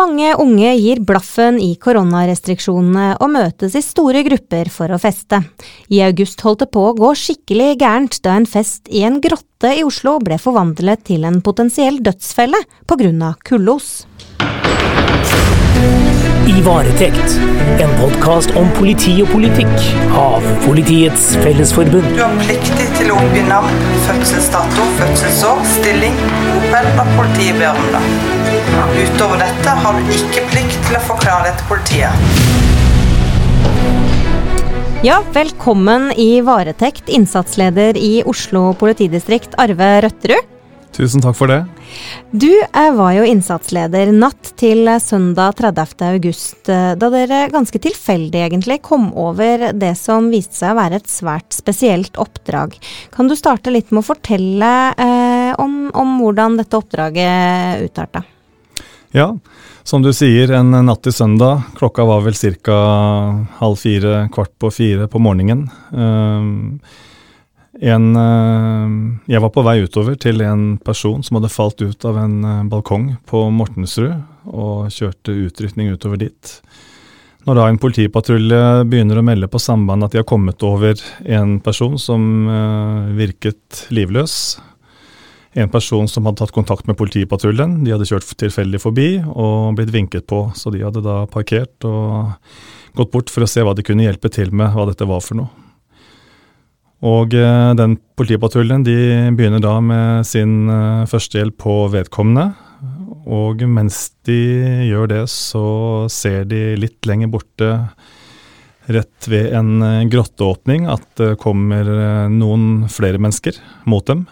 Mange unge gir blaffen i koronarestriksjonene og møtes i store grupper for å feste. I august holdt det på å gå skikkelig gærent da en fest i en grotte i Oslo ble forvandlet til en potensiell dødsfelle pga. kullos. I varetekt, en podkast om politi og politikk av Politiets Fellesforbund. Du har pliktig til å oppgi navn, fødselsdato, fødselsår, stilling, bopel og deg. Utover dette har du ikke plikt til å forklare det til politiet. Ja, velkommen i varetekt, innsatsleder i Oslo politidistrikt, Arve Røtterud. Tusen takk for det. Du var jo innsatsleder natt til søndag 30. august, eh, da dere ganske tilfeldig egentlig kom over det som viste seg å være et svært spesielt oppdrag. Kan du starte litt med å fortelle eh, om, om, hvordan dette oppdraget utarta? Ja, som du sier, en natt til søndag. Klokka var vel ca. halv fire, kvart på fire på morgenen. Uh, en, eh, jeg var på vei utover til en person som hadde falt ut av en eh, balkong på Mortensrud, og kjørte utrykning utover dit. Når da en politipatrulje begynner å melde på sambandet at de har kommet over en person som uh, virket livløs, en person som hadde tatt kontakt med politipatruljen, de hadde kjørt tilfeldig forbi og blitt vinket på, så de hadde da parkert og gått bort for å se hva de kunne hjelpe til med, hva dette var for noe. Og eh, den politipatruljen de begynner da med sin eh, førstehjelp på vedkommende. Og mens de gjør det, så ser de litt lenger borte, rett ved en eh, grotteåpning, at det kommer noen flere mennesker mot dem.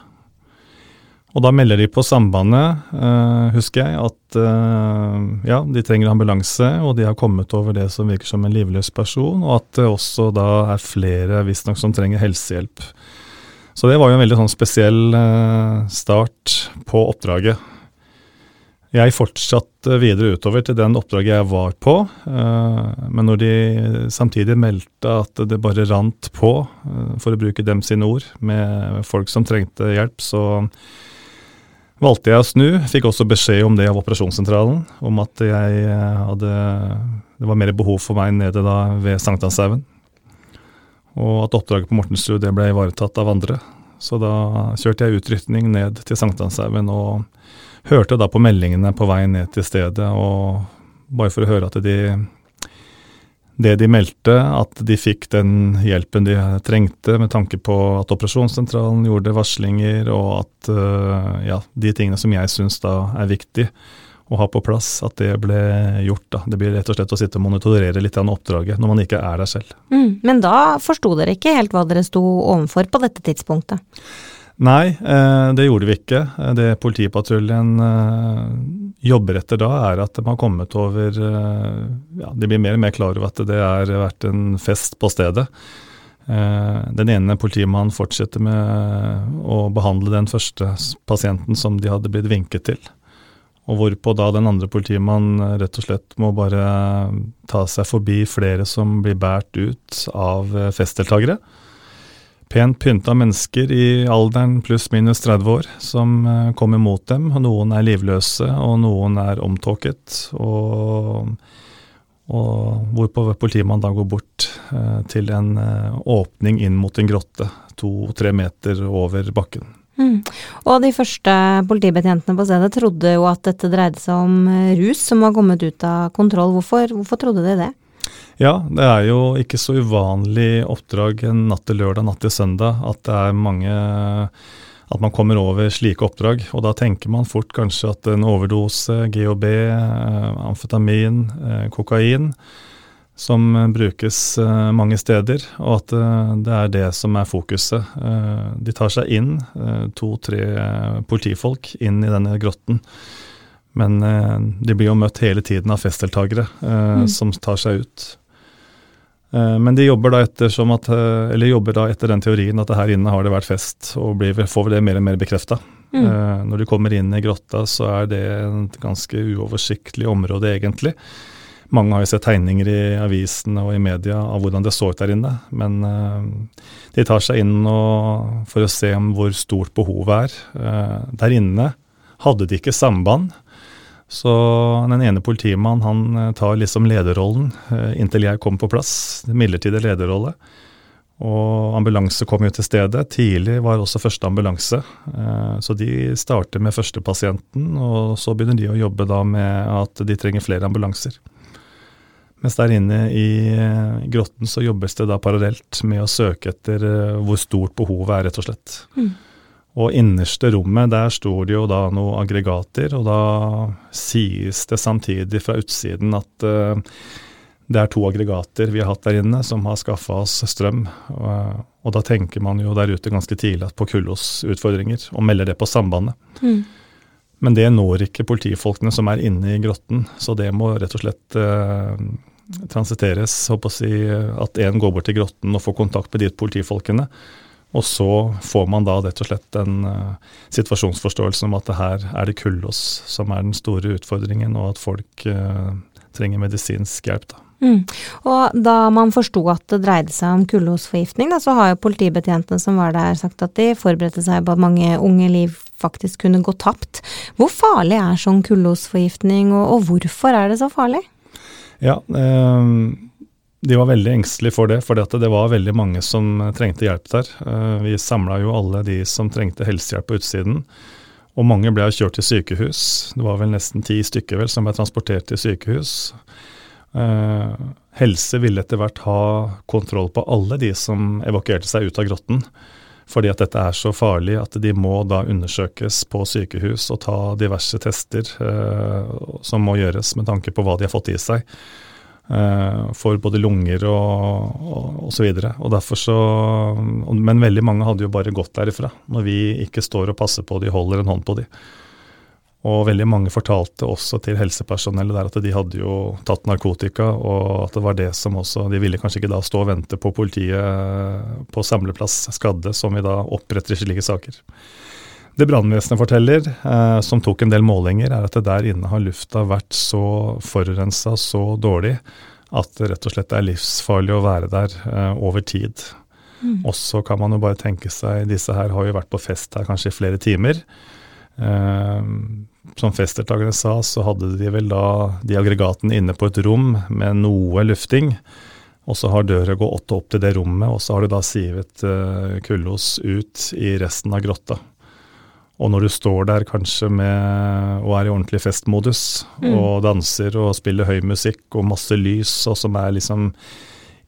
Og da melder de på Sambandet, uh, husker jeg, at uh, ja, de trenger ambulanse, og de har kommet over det som virker som en livløs person, og at det også da er flere visstnok som trenger helsehjelp. Så det var jo en veldig sånn spesiell uh, start på oppdraget. Jeg fortsatte videre utover til den oppdraget jeg var på, men når de samtidig meldte at det bare rant på, for å bruke dem sine ord, med folk som trengte hjelp, så valgte jeg å snu. Fikk også beskjed om det av operasjonssentralen, om at jeg eh, hadde Det var mer behov for meg nede da ved Sankthanshaugen. Og at oppdraget på Mortensrud ble ivaretatt av andre. Så da kjørte jeg utrykning ned til Sankthanshaugen og hørte da på meldingene på vei ned til stedet, og bare for å høre at de det de meldte, at de fikk den hjelpen de trengte med tanke på at operasjonssentralen gjorde varslinger, og at uh, ja, de tingene som jeg syns er viktig å ha på plass, at det ble gjort. da. Det blir rett og slett å sitte og monitorere litt av oppdraget når man ikke er der selv. Mm, men da forsto dere ikke helt hva dere sto overfor på dette tidspunktet? Nei, eh, det gjorde vi ikke. Eh, det politipatruljen eh, jobber etter da, er at de har kommet over ja, De blir mer og mer klar over at det har vært en fest på stedet. Den ene politimannen fortsetter med å behandle den første pasienten som de hadde blitt vinket til. Og hvorpå da den andre politimannen rett og slett må bare ta seg forbi flere som blir båret ut av festdeltakere pent pynta mennesker i alderen pluss-minus 30 år som uh, kommer mot dem. Noen er livløse, og noen er omtåket. Og, og hvorpå politimannen da går bort eh, til en eh, åpning inn mot en grotte to-tre meter over bakken. Mm. Og de første politibetjentene på stedet trodde jo at dette dreide seg om rus som var kommet ut av kontroll. Hvorfor, hvorfor trodde de det? Ja, det er jo ikke så uvanlig oppdrag natt til lørdag, natt til søndag at det er mange at man kommer over slike oppdrag. Og da tenker man fort kanskje at en overdose, GHB, eh, amfetamin, eh, kokain, som brukes eh, mange steder, og at det er det som er fokuset. De tar seg inn, to-tre politifolk, inn i denne grotten. Men de blir jo møtt hele tiden av festdeltakere mm. som tar seg ut. Eh, men de jobber da, at, eh, jobber da etter den teorien at her inne har det vært fest, og blir, får det mer og mer bekrefta. Mm. Eh, når de kommer inn i grotta, så er det et ganske uoversiktlig område, egentlig. Mange har jo sett tegninger i avisene og i media av hvordan det så ut der inne. Men de tar seg inn for å se om hvor stort behovet er. der inne hadde de ikke samband. Så den ene politimannen han tar liksom lederrollen inntil jeg kommer på plass. Midlertidig lederrolle. Og ambulanse kom jo til stedet. Tidlig var også første ambulanse. Så de starter med førstepasienten, og så begynner de å jobbe da med at de trenger flere ambulanser. Mens der inne i grotten så jobbes det da parallelt med å søke etter hvor stort behovet er, rett og slett. Mm. Og innerste rommet, der står det jo da noen aggregater, og da sies det samtidig fra utsiden at uh, det er to aggregater vi har hatt der inne som har skaffa oss strøm. Og, og, da tenker man jo der ute ganske tidlig på Kullås utfordringer, og melder det på sambandet. Mm. Men det når ikke politifolkene som er inne i grotten, så det må rett og slett uh, transiteres. Håper å si at én går bort til grotten og får kontakt med de politifolkene. Og så får man da rett og slett en uh, situasjonsforståelse om at det her er det kullås som er den store utfordringen, og at folk uh, trenger medisinsk hjelp. da. Mm. Og da man forsto at det dreide seg om kullosforgiftning, så har jo politibetjentene som var der sagt at de forberedte seg på at mange unge liv faktisk kunne gå tapt. Hvor farlig er sånn kullosforgiftning, og, og hvorfor er det så farlig? Ja, eh, de var veldig engstelige for det, for det var veldig mange som trengte hjelp der. Eh, vi samla jo alle de som trengte helsehjelp på utsiden. Og mange ble kjørt til sykehus. Det var vel nesten ti stykker vel som ble transportert til sykehus. Eh, helse ville etter hvert ha kontroll på alle de som evakuerte seg ut av grotten. Fordi at dette er så farlig at de må da undersøkes på sykehus og ta diverse tester eh, som må gjøres med tanke på hva de har fått i seg. Uh, for både lunger og, og, og så videre. Så, men veldig mange hadde jo bare gått derifra, når vi ikke står og passer på de, holder en hånd på de. Og veldig mange fortalte også til helsepersonellet der at de hadde jo tatt narkotika, og at det var det som også De ville kanskje ikke da stå og vente på politiet på samleplass skadde, som vi da oppretter i slike saker. Det brannvesenet forteller, eh, som tok en del målinger, er at det der inne har lufta vært så forurensa, så dårlig, at det rett og slett er livsfarlig å være der eh, over tid. Mm. Og så kan man jo bare tenke seg Disse her har jo vært på fest her kanskje i flere timer. Eh, som festdeltakerne sa, så hadde de vel da de aggregatene inne på et rom med noe lufting. Og så har døra gått opp til det rommet, og så har det da sivet eh, kullos ut i resten av grotta. Og når du står der kanskje med, og er i ordentlig festmodus, mm. og danser og spiller høy musikk og masse lys, og som er liksom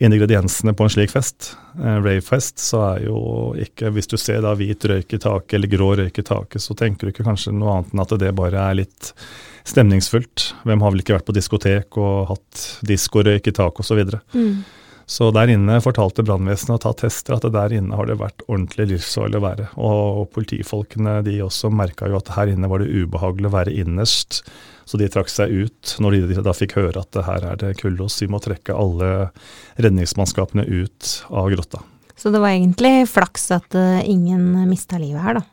ingrediensene på en slik fest, eh, ravefest, så er jo ikke Hvis du ser da hvit røyk i taket eller grå røyk i taket, så tenker du ikke kanskje noe annet enn at det bare er litt stemningsfullt. Hvem har vel ikke vært på diskotek og hatt diskorøyk i taket osv. Mm. Så der inne fortalte brannvesenet og tatt tester at der inne har det vært ordentlig livsfarlig å være. Og politifolkene de også merka jo at her inne var det ubehagelig å være innerst. Så de trakk seg ut når de da fikk høre at her er det kullås. Vi må trekke alle redningsmannskapene ut av grotta. Så det var egentlig flaks at uh, ingen mista livet her, da?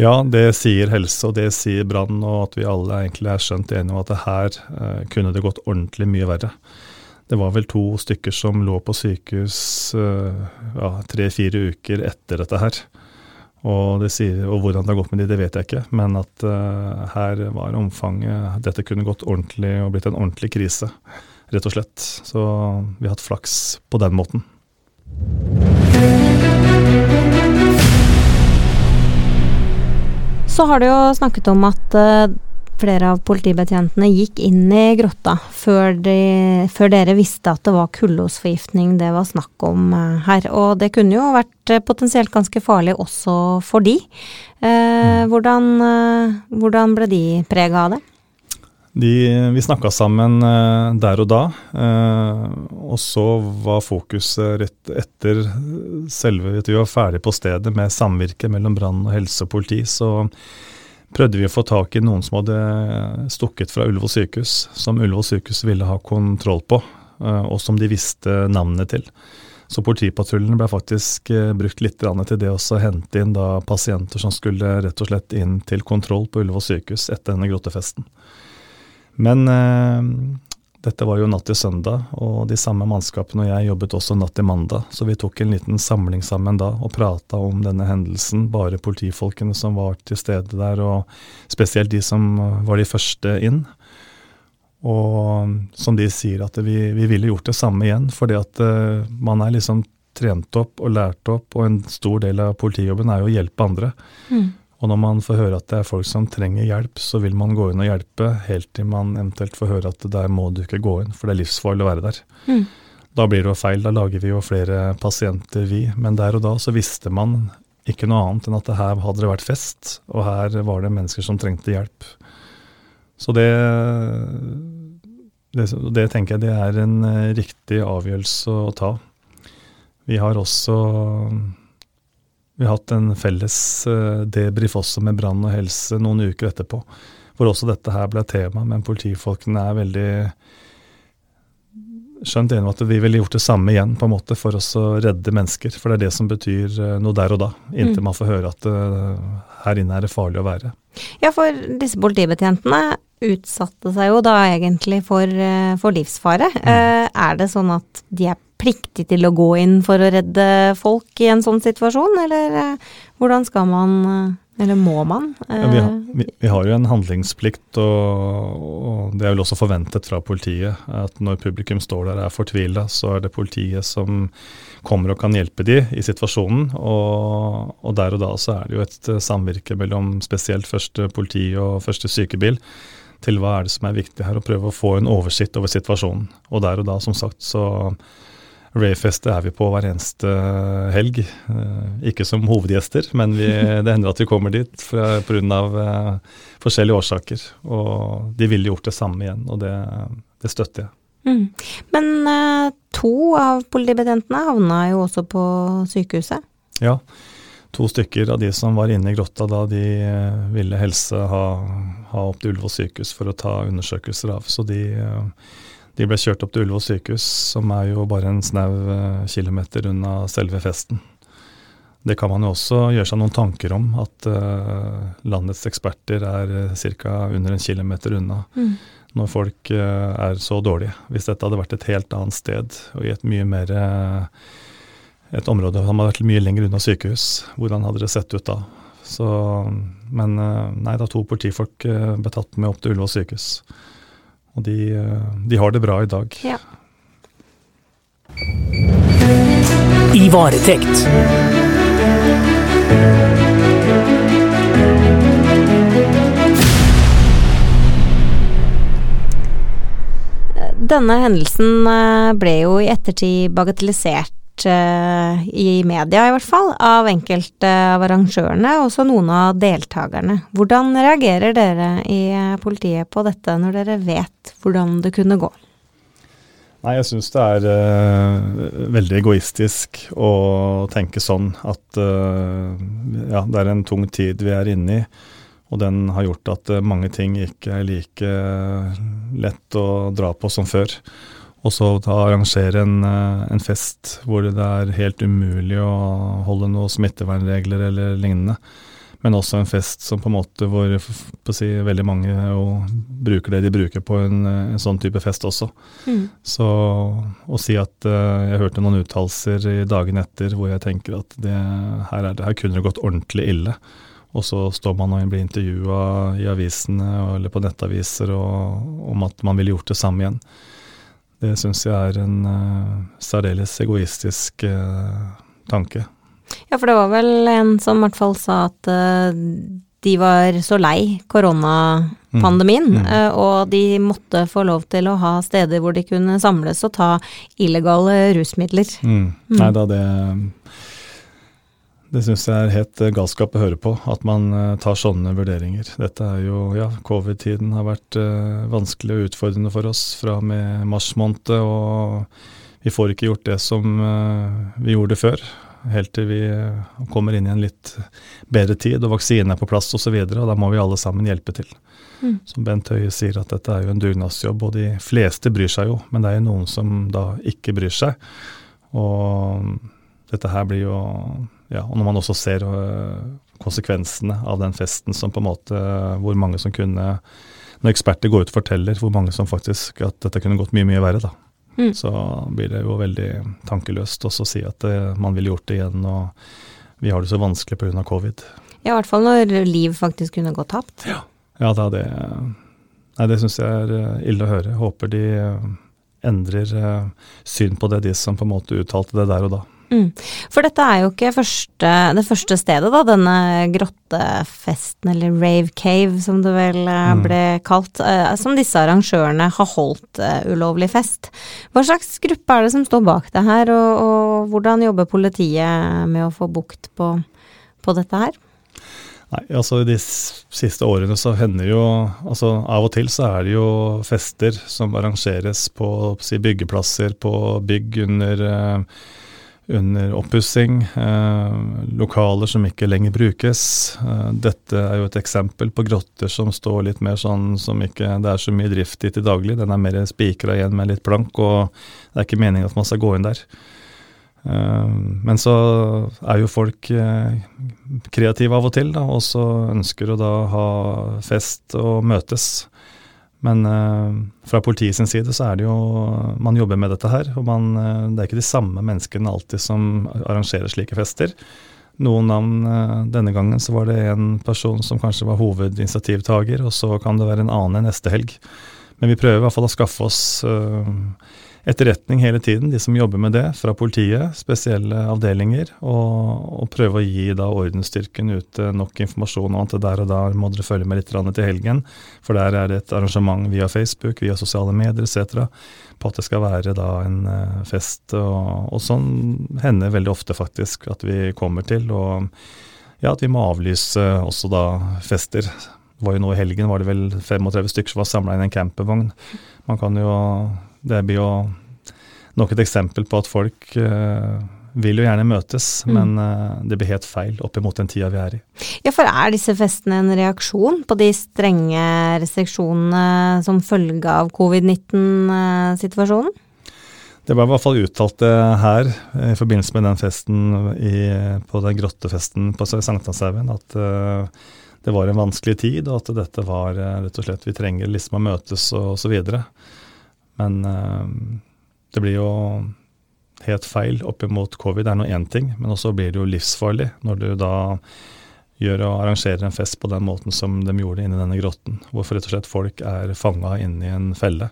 Ja, det sier helse, og det sier brann, og at vi alle egentlig er skjønt enige om at her eh, kunne det gått ordentlig mye verre. Det var vel to stykker som lå på sykehus eh, ja, tre-fire uker etter dette her. Og, det sier, og, hvordan det har gått med de, det vet jeg ikke, men at uh, her var omfanget Dette kunne gått ordentlig og blitt en ordentlig krise, rett og slett. Så vi har hatt flaks på den måten. Så har du jo snakket om at uh, flere av politibetjentene gikk inn i grotta før, de, før dere visste at det var kullosforgiftning det var snakk om eh, her. Og det kunne jo vært eh, potensielt ganske farlig også for de. Eh, mm. hvordan, eh, hvordan, ble de prega av det? De, vi snakka sammen der og da, eh, og så var fokuset rett etter selve at vi var ferdig på stedet med samvirke mellom brann og helse og politi. så prøvde vi å få tak i noen som hadde stukket fra Ullevål sykehus, som Ullevål sykehus ville ha kontroll på, eh, og som de visste navnet til. Så politipatruljen ble faktisk eh, brukt litt til det å hente inn da pasienter som skulle rett og slett inn til kontroll på Ullevål sykehus etter denne grottefesten. Men eh, dette var jo natt til søndag, og de samme mannskapene og jeg jobbet også natt til mandag, så vi tok en liten samling sammen da og prata om denne hendelsen, bare politifolkene som var til stede der, og spesielt de som var de første inn. Og som de sier, at vi, vi ville gjort det samme igjen. Fordi at uh, man er liksom trent opp og lært opp, og en stor del av politijobben er jo å hjelpe andre. Mm. Og når man får høre at det er folk som trenger hjelp, så vil man gå inn og hjelpe, helt til man eventuelt får høre at der må du ikke gå inn, for det er livsfarlig å være der. Mm. Da blir det jo feil, da lager vi jo flere pasienter, vi. Men der og da så visste man ikke noe annet enn at her hadde det vært fest, og her var det mennesker som trengte hjelp. Så det, det, det tenker jeg det er en eh, riktig avgjørelse å ta. Vi har også vi har hatt en felles eh, debrief også med brann og helse noen uker etterpå, hvor også dette her ble tema. Men politifolkene er veldig skjønt enige om at vi ville gjort det samme igjen, på en måte, for å redde mennesker. For det er det som betyr eh, noe der og da, inntil mm. man får høre at uh, her inne er det farlig å være. Ja, for disse politibetjentene utsatte seg jo da egentlig for, for livsfare. Mm. Er det sånn at de er pliktige til å gå inn for å redde folk i en sånn situasjon, eller hvordan skal man eller må man? Ja, vi, har, vi, vi, har, jo en handlingsplikt, og, og, det er vel også forventet fra politiet. At når publikum står der og er fortvila, så er det politiet som kommer og kan hjelpe de i situasjonen. Og, og, der og da så er det jo et samvirke mellom spesielt første politi og første sykebil til hva er det som er viktig her, og prøve å få en oversikt over situasjonen. Og der og da, som sagt, så Rayfestet er vi på hver eneste helg. Eh, ikke som hovedgjester, men vi, det hender at vi kommer dit pga. Uh, forskjellige årsaker. Og de ville gjort det samme igjen, og det, det støtter jeg. Mm. Men uh, to av politibetjentene havna jo også på sykehuset? Ja, to stykker av de som var inne i grotta da de uh, ville helse ha, ha opp til Ullevål sykehus for å ta undersøkelser av. Så de uh, de ble kjørt opp til Ullevål sykehus, som er jo bare en snau eh, kilometer unna selve festen. Det kan man jo også gjøre seg noen tanker om, at uh, landets eksperter er uh, ca. under en kilometer unna. Mm. Når folk uh, er så dårlige. Hvis dette hadde vært et helt annet sted og i et mye mer et område som hadde vært mye lenger unna sykehus, hvordan hadde det sett ut da? Så, men nei, da to politifolk ble tatt med opp til Ullevål sykehus. Og de, eh, de har det bra i dag. Ja. I varetekt. Denne hendelsen eh, ble jo i ettertid bagatellisert uh, i media i hvert fall, av enkelte av arrangørene, og også noen av deltakerne. Hvordan reagerer dere i politiet på dette, når dere vet hvordan det kunne gå? Nei, jeg syns det er uh, veldig egoistisk å tenke sånn at uh, ja, det er en tung tid vi er inne i. Og den har gjort at mange ting ikke er like lett å dra på som før. Og så arrangere en, eh, en, fest hvor det er helt umulig å holde noen smittevernregler eller lignende. Men også en fest som på en måte hvor si, veldig mange bruker det de bruker på en, en sånn type fest også. Mm. Så å si at uh, jeg hørte noen uttalelser i dagene etter hvor jeg tenker at det, her, det, her, kunne det gått ordentlig ille. Og så står man og blir intervjua i avisene eller på nettaviser og, om at man ville gjort det samme igjen. Det syns jeg er en uh, særdeles egoistisk uh, tanke. Ja, for det var vel en som i hvert fall sa at uh, de var så lei koronapandemien, mm. mm. og de måtte få lov til å ha steder hvor de kunne samles og ta illegale rusmidler. Mm. Mm. Nei da, det det syns jeg er helt eh, galskap å høre på, at man uh, tar sånne vurderinger. Dette er jo, ja, Covid-tiden har vært uh, vanskelig og utfordrende for oss fra og med mars måned. Og vi får ikke gjort det som uh, vi gjorde før. Helt til vi kommer inn i en litt bedre tid og vaksinen er på plass osv. Og, så og da må vi alle sammen hjelpe til. Mm. Som Bent Høie sier, at dette er jo en dugnadsjobb. Og de fleste bryr seg jo, men det er jo noen som da ikke bryr seg. Og dette her blir jo ja, og når man også ser uh, konsekvensene av den festen som på en måte uh, Hvor mange som kunne Når eksperter går ut og forteller hvor mange som faktisk At dette kunne gått mye, mye verre, da. Mm. Så blir det jo veldig tankeløst også å si at det, man ville gjort det igjen, og vi har det så vanskelig pga. covid. Ja, i hvert fall når liv faktisk kunne gå tapt. Ja, ja da det Nei, det syns jeg er ille å høre. Håper de endrer syn på det, de som på en måte uttalte det der og da. Mm. For dette er jo ikke første, det første stedet, da, denne grottefesten, eller rave cave som det vel mm. ble kalt, som disse arrangørene har holdt ulovlig fest. Hva slags gruppe er det som står bak det her, og, og hvordan jobber politiet med å få bukt på, på dette her? Nei, altså De siste årene så hender jo altså Av og til så er det jo fester som arrangeres på si, byggeplasser, på bygg under, uh, under oppussing. eh, lokaler som ikke lenger brukes. Eh, dette er jo et eksempel på grotter som står litt mer sånn som ikke det er så mye drift i til daglig. Den er mer spikra igjen med litt plank, og det er ikke meningen at man skal gå inn der. Eh, men så er jo folk eh, kreative av og til, da, og så ønsker å da ha fest og møtes. Men uh, fra politiet sin side så er det jo Man jobber med dette her. Og man, uh, det er ikke de samme menneskene alltid som arrangerer slike fester. Noen navn uh, Denne gangen så var det en person som kanskje var hovedinitiativtaker, og så kan det være en annen neste helg. Men vi prøver i hvert fall å skaffe oss etterretning hele tiden, de som jobber med det, fra politiet, spesielle avdelinger, og, og prøve å gi da ordensstyrken ut nok informasjon om at der og der må dere følge med litt til helgen, for der er det et arrangement via Facebook, via sosiale medier etc. på at det skal være da en uh, fest. Og, og, sånn hender veldig ofte faktisk at vi kommer til, og ja, at vi må avlyse også da fester. Det var jo nå I helgen var det vel 35 stykker som var samla i en campervogn. Man kan jo det blir jo nok et eksempel på at folk uh, vil jo gjerne møtes, mm. men uh, det blir helt feil oppimot den tida vi er i. Ja, for er disse festene en reaksjon på de strenge restriksjonene som følge av covid-19-situasjonen? Det var i hvert fall uttalt det her i forbindelse med den festen i, på den grottefesten på Sankthanshaugen, at uh, det var en vanskelig tid, og at dette var rett og slett Vi trenger liksom å møtes og så videre. Men uh, det blir jo helt feil oppimot covid. Det er nå én ting, men også blir det jo livsfarlig når du da gjør og arrangerer en fest på den måten som de gjorde inni denne grotten. Hvorfor rett og slett folk er fanga inni en felle.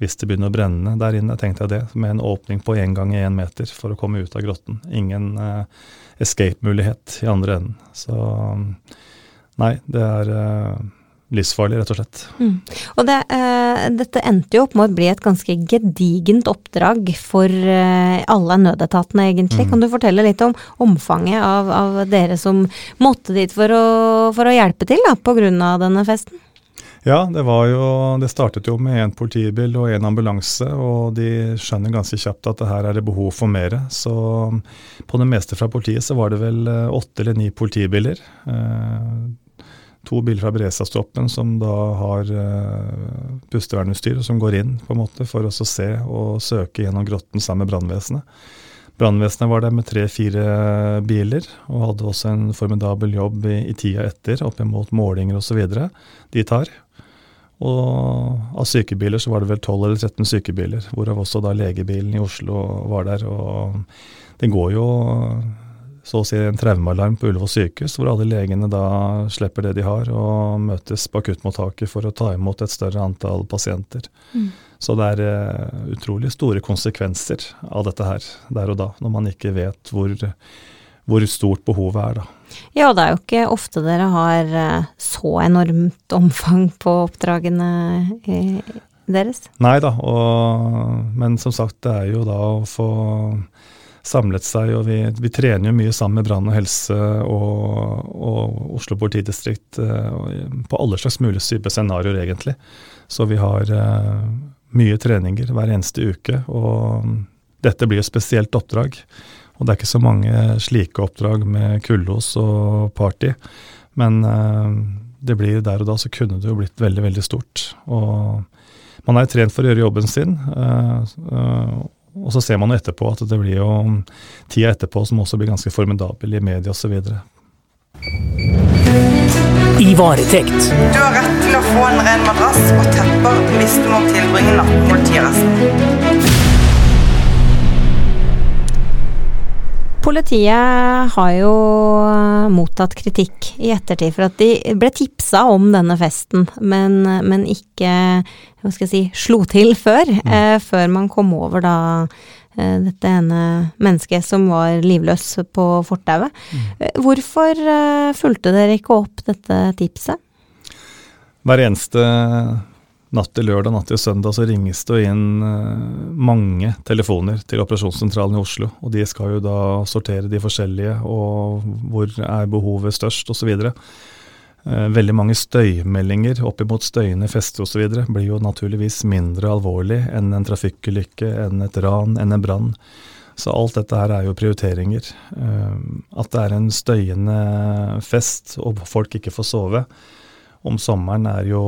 Hvis det begynner å brenne der inne, tenkte jeg det, med en åpning på én gang i én meter for å komme ut av grotten. Ingen uh, escape-mulighet i andre enden. Så nei, det er uh, livsfarlig, rett og slett. Mm. Og det, uh, dette endte jo opp med å bli et ganske gedigent oppdrag for uh, alle nødetatene, egentlig. Mm. Kan du fortelle litt om omfanget av, av dere som måtte dit for å, for å hjelpe til da, pga. denne festen? Ja, det var jo Det startet jo med en politibil og en ambulanse, og de skjønner ganske kjapt at det her er det behov for mer. Så på det meste fra politiet så var det vel eh, åtte eller ni politibiler. To biler fra beredskapstroppen som da har uh, pustevernutstyr, som går inn på en måte for å se og søke gjennom grotten sammen med brannvesenet. Brannvesenet var der med tre-fire biler, og hadde også en formidabel jobb i, i tida etter, opp mot målinger osv. de tar. Og av sykebiler så var det vel 12 eller 13 sykebiler, hvorav også da legebilen i Oslo var der. Og det går jo så å si en traumealarm på Ullevål sykehus, hvor alle legene da slipper det de har, og møtes på akuttmottaket for å ta imot et større antall pasienter. Mm. Så det er uh, utrolig store konsekvenser av dette her der og da, når man ikke vet hvor, hvor stort behovet er, da. Ja, det er jo ikke ofte dere har uh, så enormt omfang på oppdragene deres. Nei da, og, men som sagt, det er jo da å få samlet seg. og Vi, vi trener jo mye sammen med brann og helse og, og Oslo politidistrikt uh, på alle slags mulige typer scenarioer, egentlig. Så vi har uh, mye treninger hver eneste uke. Og dette blir et spesielt oppdrag. Og det er ikke så mange slike oppdrag med kullås og party. Men uh, det blir der og da så kunne det jo blitt veldig, veldig stort. Og man er trent for å gjøre jobben sin. Og så ser man jo etterpå at det blir jo tida etterpå som også blir ganske formidabel i media osv. I varetekt. Du har rett til å få en ren madrass og tepper hvis du må tilbringe natten politiarresten. Politiet har jo mottatt kritikk i ettertid for at de ble tipsa om denne festen, men, men ikke hva skal jeg si, slo til før. Mm. Eh, før man kom over da eh, dette ene mennesket som var livløs på fortauet. Mm. Eh, hvorfor eh, fulgte dere ikke opp dette tipset? Hver eneste natt til lørdag, natt til søndag så ringes det inn uh, mange telefoner til operasjonssentralen i Oslo. Og de skal jo da sortere de forskjellige, og hvor er behovet størst osv. Eh, veldig mange støymeldinger oppimot støyende fester osv. blir jo naturligvis mindre alvorlig enn en trafikkulykke, enn et ran, enn en brann. Så alt dette her er jo prioriteringer. Uh, at det er en støyende fest og folk ikke får sove om sommeren er jo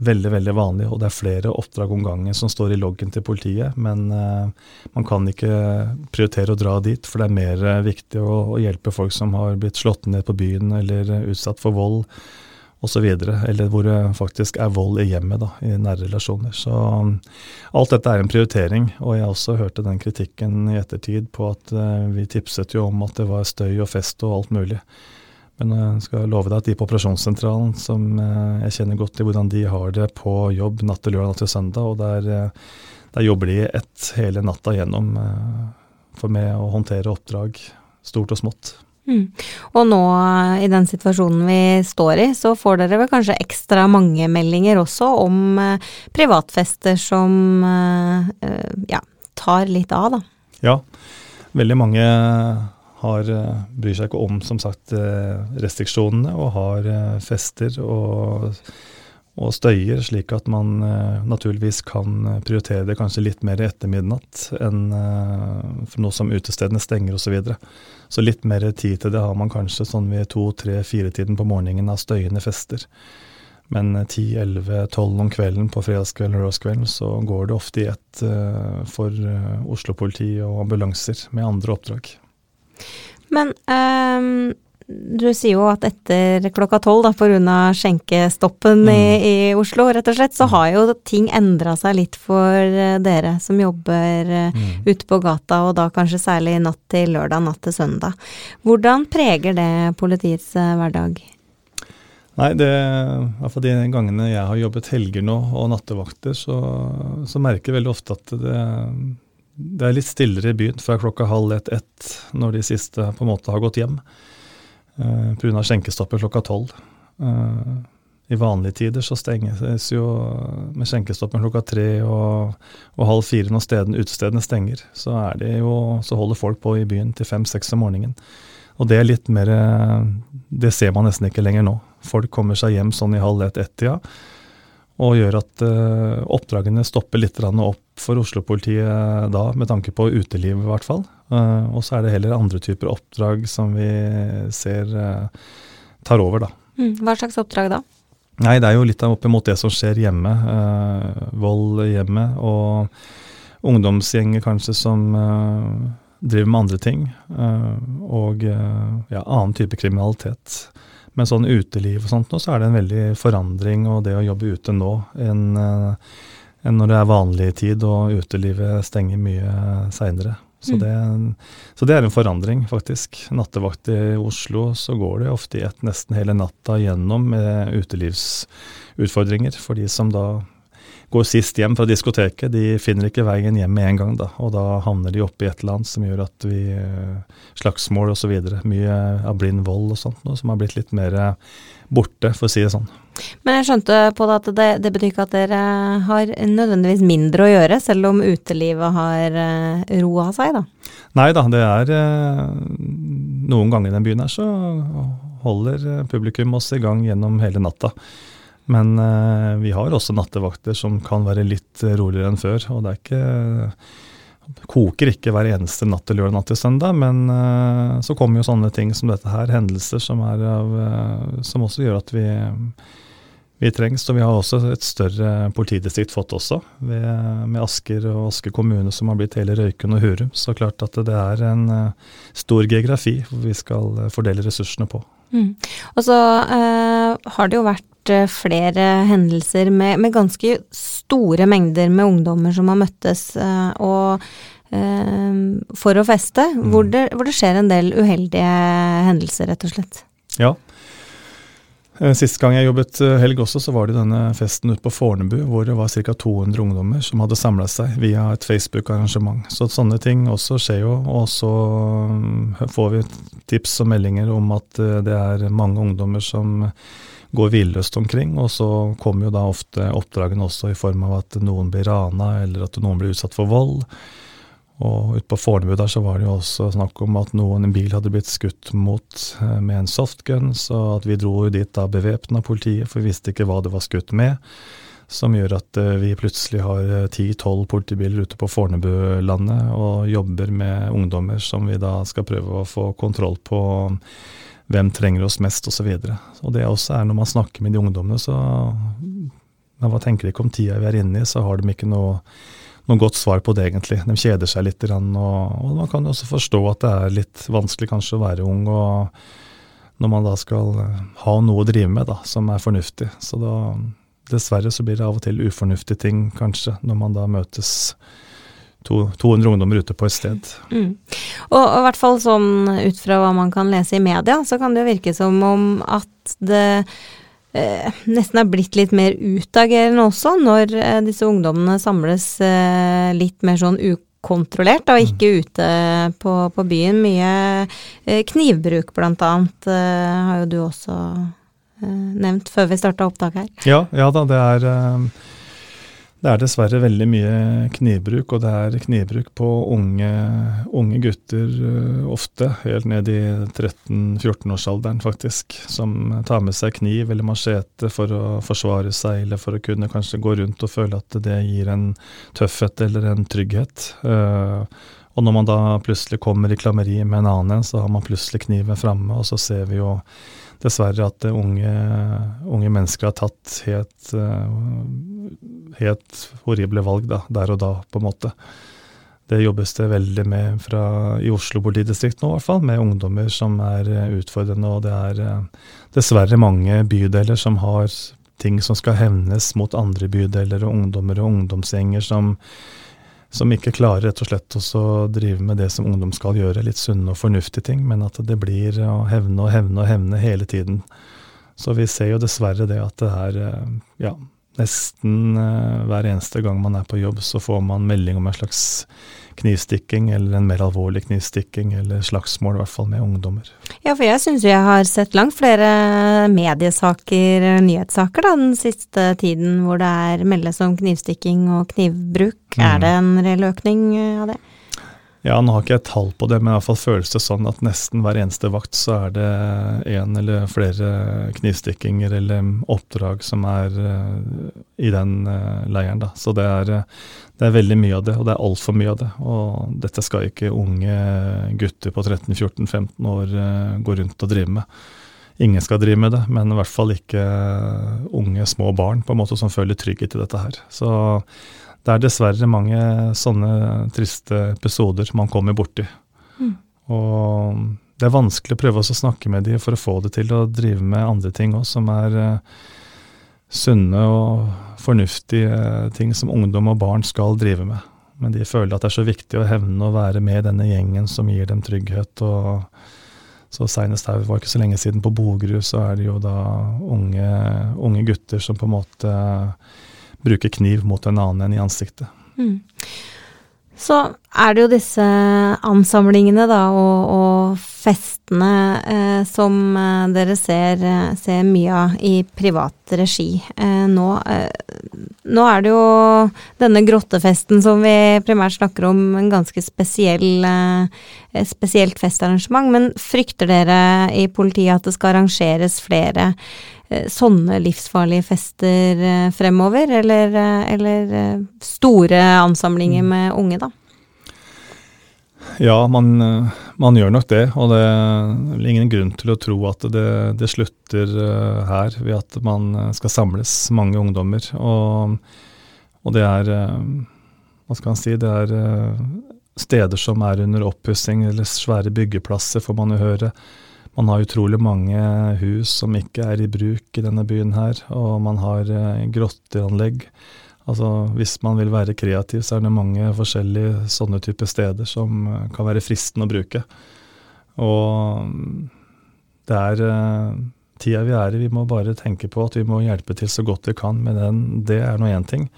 veldig veldig vanlig, og det er flere oppdrag om gangen som står i loggen til politiet. Men uh, man kan ikke prioritere å dra dit, for det er mer uh, viktig å, å, hjelpe folk som har blitt slått ned på byen eller uh, utsatt for vold osv. Eller hvor det faktisk er vold i hjemmet, da, i nære relasjoner. Så um, alt dette er en prioritering. Og jeg også hørte den kritikken i ettertid på at vi tipset jo om at det var støy og fest og alt mulig. Men jeg skal love deg at de på operasjonssentralen, som eh, jeg kjenner godt til hvordan de har det på jobb natt til lørdag, natt til søndag, og der, eh, der jobber de ett hele natta gjennom eh, for med å håndtere oppdrag, stort og smått. Mm. Og nå i den situasjonen vi står i, så får dere vel kanskje ekstra mange meldinger også om privatfester som ja, tar litt av, da. Ja, veldig mange har, eh, bryr seg ikke om som sagt eh, restriksjonene og har eh, fester og, og støyer, slik at man naturligvis kan prioritere det kanskje litt mer etter midnatt enn for noe som utestedene stenger osv. Så, videre. så litt mer tid til det har man kanskje sånn ved to, tre, fire-tiden på morgenen av støyende fester. Men 10-11-12 om kvelden på fredagskvelden og lørdagskvelden så går det ofte i ett for Oslo-politi og ambulanser med andre oppdrag. Men um, du sier jo at etter klokka tolv, da, pga. skjenkestoppen mm. i, i, Oslo, rett og slett, så mm. har jo ting endra seg litt for eh, dere som jobber eh, mm. ute på gata, og da kanskje særlig natt til lørdag, natt til søndag. Hvordan preger det politiets uh, hverdag? Nei, det, iallfall de gangene jeg har jobbet helger nå og nattevakter, så, så merker jeg veldig ofte at det det er litt stillere i byen fra klokka halv ett-ett, når de siste på en måte har gått hjem. Uh, Pga. skjenkestoppet klokka tolv. Uh, I vanlige tider så stenges jo med skjenkestoppen klokka tre og, og, halv fire når steden, utestedene stenger. Så, jo, så holder folk på i byen til fem-seks om morgenen. Og det er litt mer Det ser man nesten ikke lenger nå. Folk kommer seg hjem sånn i halv ett-ett-tida. Ja og gjør at uh, oppdragene stopper litt opp for Oslo-politiet da, med tanke på uteliv i hvert fall. Uh, og så er det heller andre typer oppdrag som vi ser uh, tar over, da. Mm, hva slags oppdrag da? Nei, Det er jo litt opp imot det som skjer hjemme. vold i hjemmet. Og ungdomsgjenger kanskje som driver med andre ting. og ja, annen type kriminalitet. Men sånn uteliv og sånt nå, så er det en veldig forandring og det å jobbe ute nå enn, en når det er vanlig tid og utelivet stenger mye seinere. Så, mm. så, det er en forandring, faktisk. Nattevakt i Oslo, så går det ofte i ett nesten hele natta gjennom med utelivsutfordringer for de som da går sist hjem fra diskoteket, de finner ikke veien hjem med en gang. da, Og da havner de oppi et eller annet som gjør at vi eh, Slagsmål osv. Mye av blind vold og sånt noe som har blitt litt mer eh, borte, for å si det sånn. Men jeg skjønte på det at det, det betyr ikke at dere har nødvendigvis mindre å gjøre, selv om utelivet har eh, roa seg, da? Nei da, det er Noen ganger i den byen her så holder publikum oss i gang gjennom hele natta. Men eh, vi har også nattevakter som kan være litt roligere enn før. Og det er ikke koker ikke hver eneste natt til lørdag natt til søndag, men eh, så kommer jo sånne ting som dette her, hendelser som, av, uh, som også gjør at vi, vi trengs. Og vi har også et større politidistrikt fått også, ved, med Asker og Asker kommune som har blitt hele Røyken og Hurum. Så klart at det er en stor geografi hvor vi skal fordele ressursene på. Mm. Og så har det jo vært Eh, flere hendelser med, med, ganske store mengder med ungdommer som har møttes. Eh, og for å feste, mm. hvor, det, hvor, det, skjer en del uheldige hendelser, rett og slett. Ja. Eh, sist gang jeg jobbet eh, helg også, så var det denne festen ute på Fornebu, hvor det var ca. 200 ungdommer som hadde samla seg via et Facebook-arrangement. Så sånne ting også skjer jo. Og så får vi tips og meldinger om at det er mange ungdommer som går villøst omkring. Og så kommer jo da ofte oppdragene også i form av at noen blir rana, eller at noen blir utsatt for vold. Og ute på Fornebu der så var det jo også snakk om at noen en bil hadde blitt skutt mot eh, med en softgun, så at vi dro dit da bevæpna politiet, for vi visste ikke hva det var skutt med. Som gjør at eh, vi plutselig har ti-tolv politibiler ute på Fornebulandet og jobber med ungdommer som vi da skal prøve å få kontroll på hvem trenger oss mest, osv. Og, så og det også er når man snakker med de ungdommene, så men Hva tenker de ikke om tida vi er inne i, så har de ikke noe, noe godt svar på det, egentlig. De kjeder seg litt, og, og man kan også forstå at det er litt vanskelig kanskje å være ung. og når man da skal ha noe å drive med da, som er fornuftig. Så da, dessverre så blir det av og til ufornuftige ting, kanskje, når man da møtes 200 ungdommer ute på et sted. Mm. Og, og, i hvert fall sånn ut fra hva man kan lese i media, så kan det jo virke som om at det eh, nesten er blitt litt mer utagerende også, når eh, disse ungdommene samles eh, litt mer sånn ukontrollert, og ikke mm. ute på, på, byen. Mye eh, knivbruk blant annet eh, har jo du også eh, nevnt før vi starta opptak her. Ja, ja da, det er det er dessverre veldig mye knivbruk, og det er knivbruk på unge, unge gutter uh, ofte, helt ned i 13-14-årsalderen faktisk, som tar med seg kniv eller machete for å forsvare seg, eller for å kunne kanskje gå rundt og føle at det gir en tøffhet eller en trygghet. Uh, og når man da plutselig kommer i klammeri med en annen en, så har man plutselig kniven framme, og så ser vi jo dessverre at unge, unge mennesker har tatt helt, eh, helt horrible valg da, der og da, på en måte. Det jobbes det veldig med fra, i Oslo politidistrikt nå, i hvert fall, med ungdommer som er eh, utfordrende. Og det er eh, dessverre mange bydeler som har ting som skal hevnes mot andre bydeler, og ungdommer og ungdomsgjenger som som ikke klarer rett og slett å drive med det som ungdom skal gjøre, litt sunne og fornuftige ting, men at det blir å hevne og hevne og hevne hele tiden. Så vi ser jo dessverre det at det er eh, ja, nesten eh, hver eneste gang man er på jobb, så får man melding om en slags knivstikking, eller en mer alvorlig knivstikking, eller slagsmål, i hvert fall med ungdommer. Ja, for jeg syns jeg har sett langt flere mediesaker, nyhetssaker, da, den siste tiden hvor det er meldes om knivstikking og knivbruk. Mm. Er det en reell økning av det? Ja, nå har ikke jeg tall på det, men i hvert fall føles det sånn at nesten hver eneste vakt så er det én eller flere knivstikkinger eller oppdrag som er uh, i den uh, leiren. da. Så det er, det er, veldig mye av det, og det er altfor mye av det. Og dette skal ikke unge gutter på 13-14-15 år gå rundt og drive med. Ingen skal drive med det, men i hvert fall ikke unge, små barn på en måte som føler trygghet i dette her. Så det er dessverre mange sånne triste episoder man kommer borti. Mm. Og det er vanskelig å prøve å snakke med dem for å få det til å drive med andre ting òg, som er uh, sunne og fornuftige ting som ungdom og barn skal drive med. Men de føler at det er så viktig å hevne og være med i denne gjengen som gir dem trygghet. og så Seinest her, var ikke så lenge siden, på Bogerud, så er det jo da unge, unge gutter som på en måte bruke kniv mot en annen enn i ansiktet. Mm. Så er det jo disse ansamlingene da, og, og festene eh, som eh, dere ser, eh, ser, mye av i privat regi. Eh, nå, eh, nå, er det jo denne grottefesten som vi primært snakker om, en ganske spesiell, eh, spesielt festarrangement. Men frykter dere i politiet at det skal arrangeres flere sånne livsfarlige fester eh, fremover, eller, eh, eller store ansamlinger mm. med unge, da? Ja, man, man, gjør nok det. Og det er ingen grunn til å tro at det, det, slutter her ved at man skal samles, mange ungdommer. Og, og det er Hva skal man si? Det er steder som er under oppussing, eller svære byggeplasser, får man jo høre. Man har utrolig mange hus som ikke er i bruk i denne byen her, og man har eh, grotteanlegg. Altså Hvis man vil være kreativ, så er det mange forskjellige sånne typer steder som eh, kan være fristende å bruke. Og mm, det er uh, tida vi er i, vi må bare tenke på at vi må hjelpe til så godt vi kan. med den, det er nå én ting.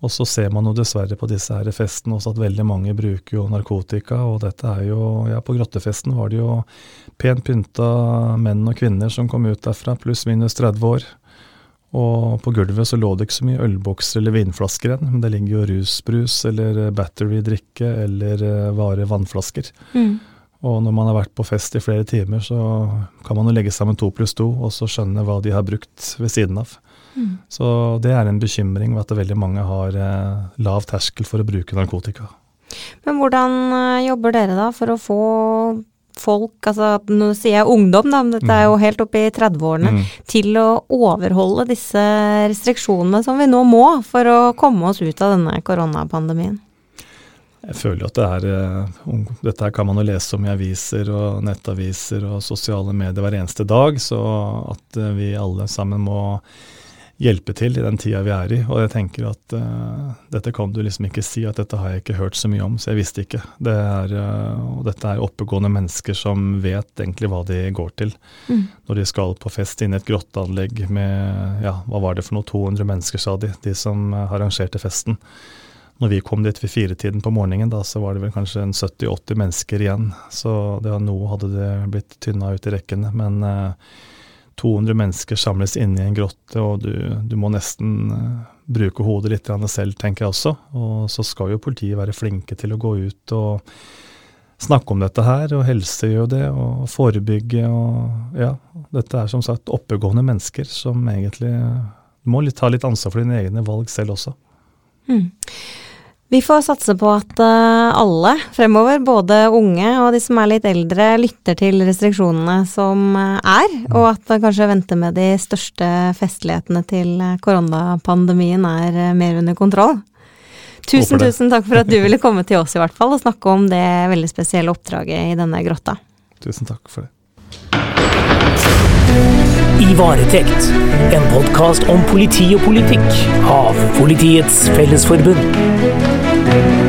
Og så ser man jo dessverre på disse her festene også at veldig mange bruker jo narkotika. Og dette er jo Ja, på grottefesten var det jo pent pynta menn og kvinner som kom ut derfra, pluss minus 30 år. Og på gulvet så lå det ikke så mye ølbokser eller vinflasker igjen, men det ligger jo rusbrus eller battery-drikke eller vare vannflasker. Mm. Og når man har vært på fest i flere timer, så kan man jo legge sammen to pluss to og så skjønne hva de har brukt ved siden av. Mm. Så det er en bekymring ved at veldig mange har eh, lav terskel for å bruke narkotika. Men hvordan eh, jobber dere da for å få folk, altså nå sier jeg ungdom, da, men dette er jo mm. helt oppe i 30-årene, mm. til å overholde disse restriksjonene som vi nå må for å komme oss ut av denne koronapandemien? Jeg føler jo at det er Dette Dette kan man jo lese om i aviser og nettaviser og sosiale medier hver eneste dag, så at eh, vi alle sammen må hjelpe til i den tida vi er i. Og jeg tenker at uh, dette kan du liksom ikke si, at dette har jeg ikke hørt så mye om, så jeg visste ikke. Det er, uh, og dette er oppegående mennesker som vet egentlig hva de går til mm. når de skal på fest inne i et grotteanlegg med ja, hva var det for noe, 200 mennesker, sa de, de som arrangerte festen. Når vi kom dit ved firetiden på morgenen, da, så var det vel kanskje 70-80 mennesker igjen. Så det var noe hadde det blitt tynna ut i rekkene. Men eh, 200 mennesker samles inne i en grotte, og du, du må nesten eh, bruke hodet litt selv, tenker jeg også. Og så skal jo politiet være flinke til å gå ut og snakke om dette her, og helse gjør det, og forebygge og Ja, dette er som sagt oppegående mennesker som egentlig må ta litt ansvar for dine egne valg selv også. Mm. Vi får satse på at eh, alle fremover, både unge og de som er litt eldre, lytter til restriksjonene som eh, er, og at kanskje vente med de største festlighetene til eh, koronapandemien er mer under kontroll. Tusen, tusen takk for at du ville komme til oss i hvert fall og snakke om det veldig spesielle oppdraget i denne grotta. Tusen takk for det. I varetekt, en podkast om politi og politikk av Politiets Fellesforbund. Thank you.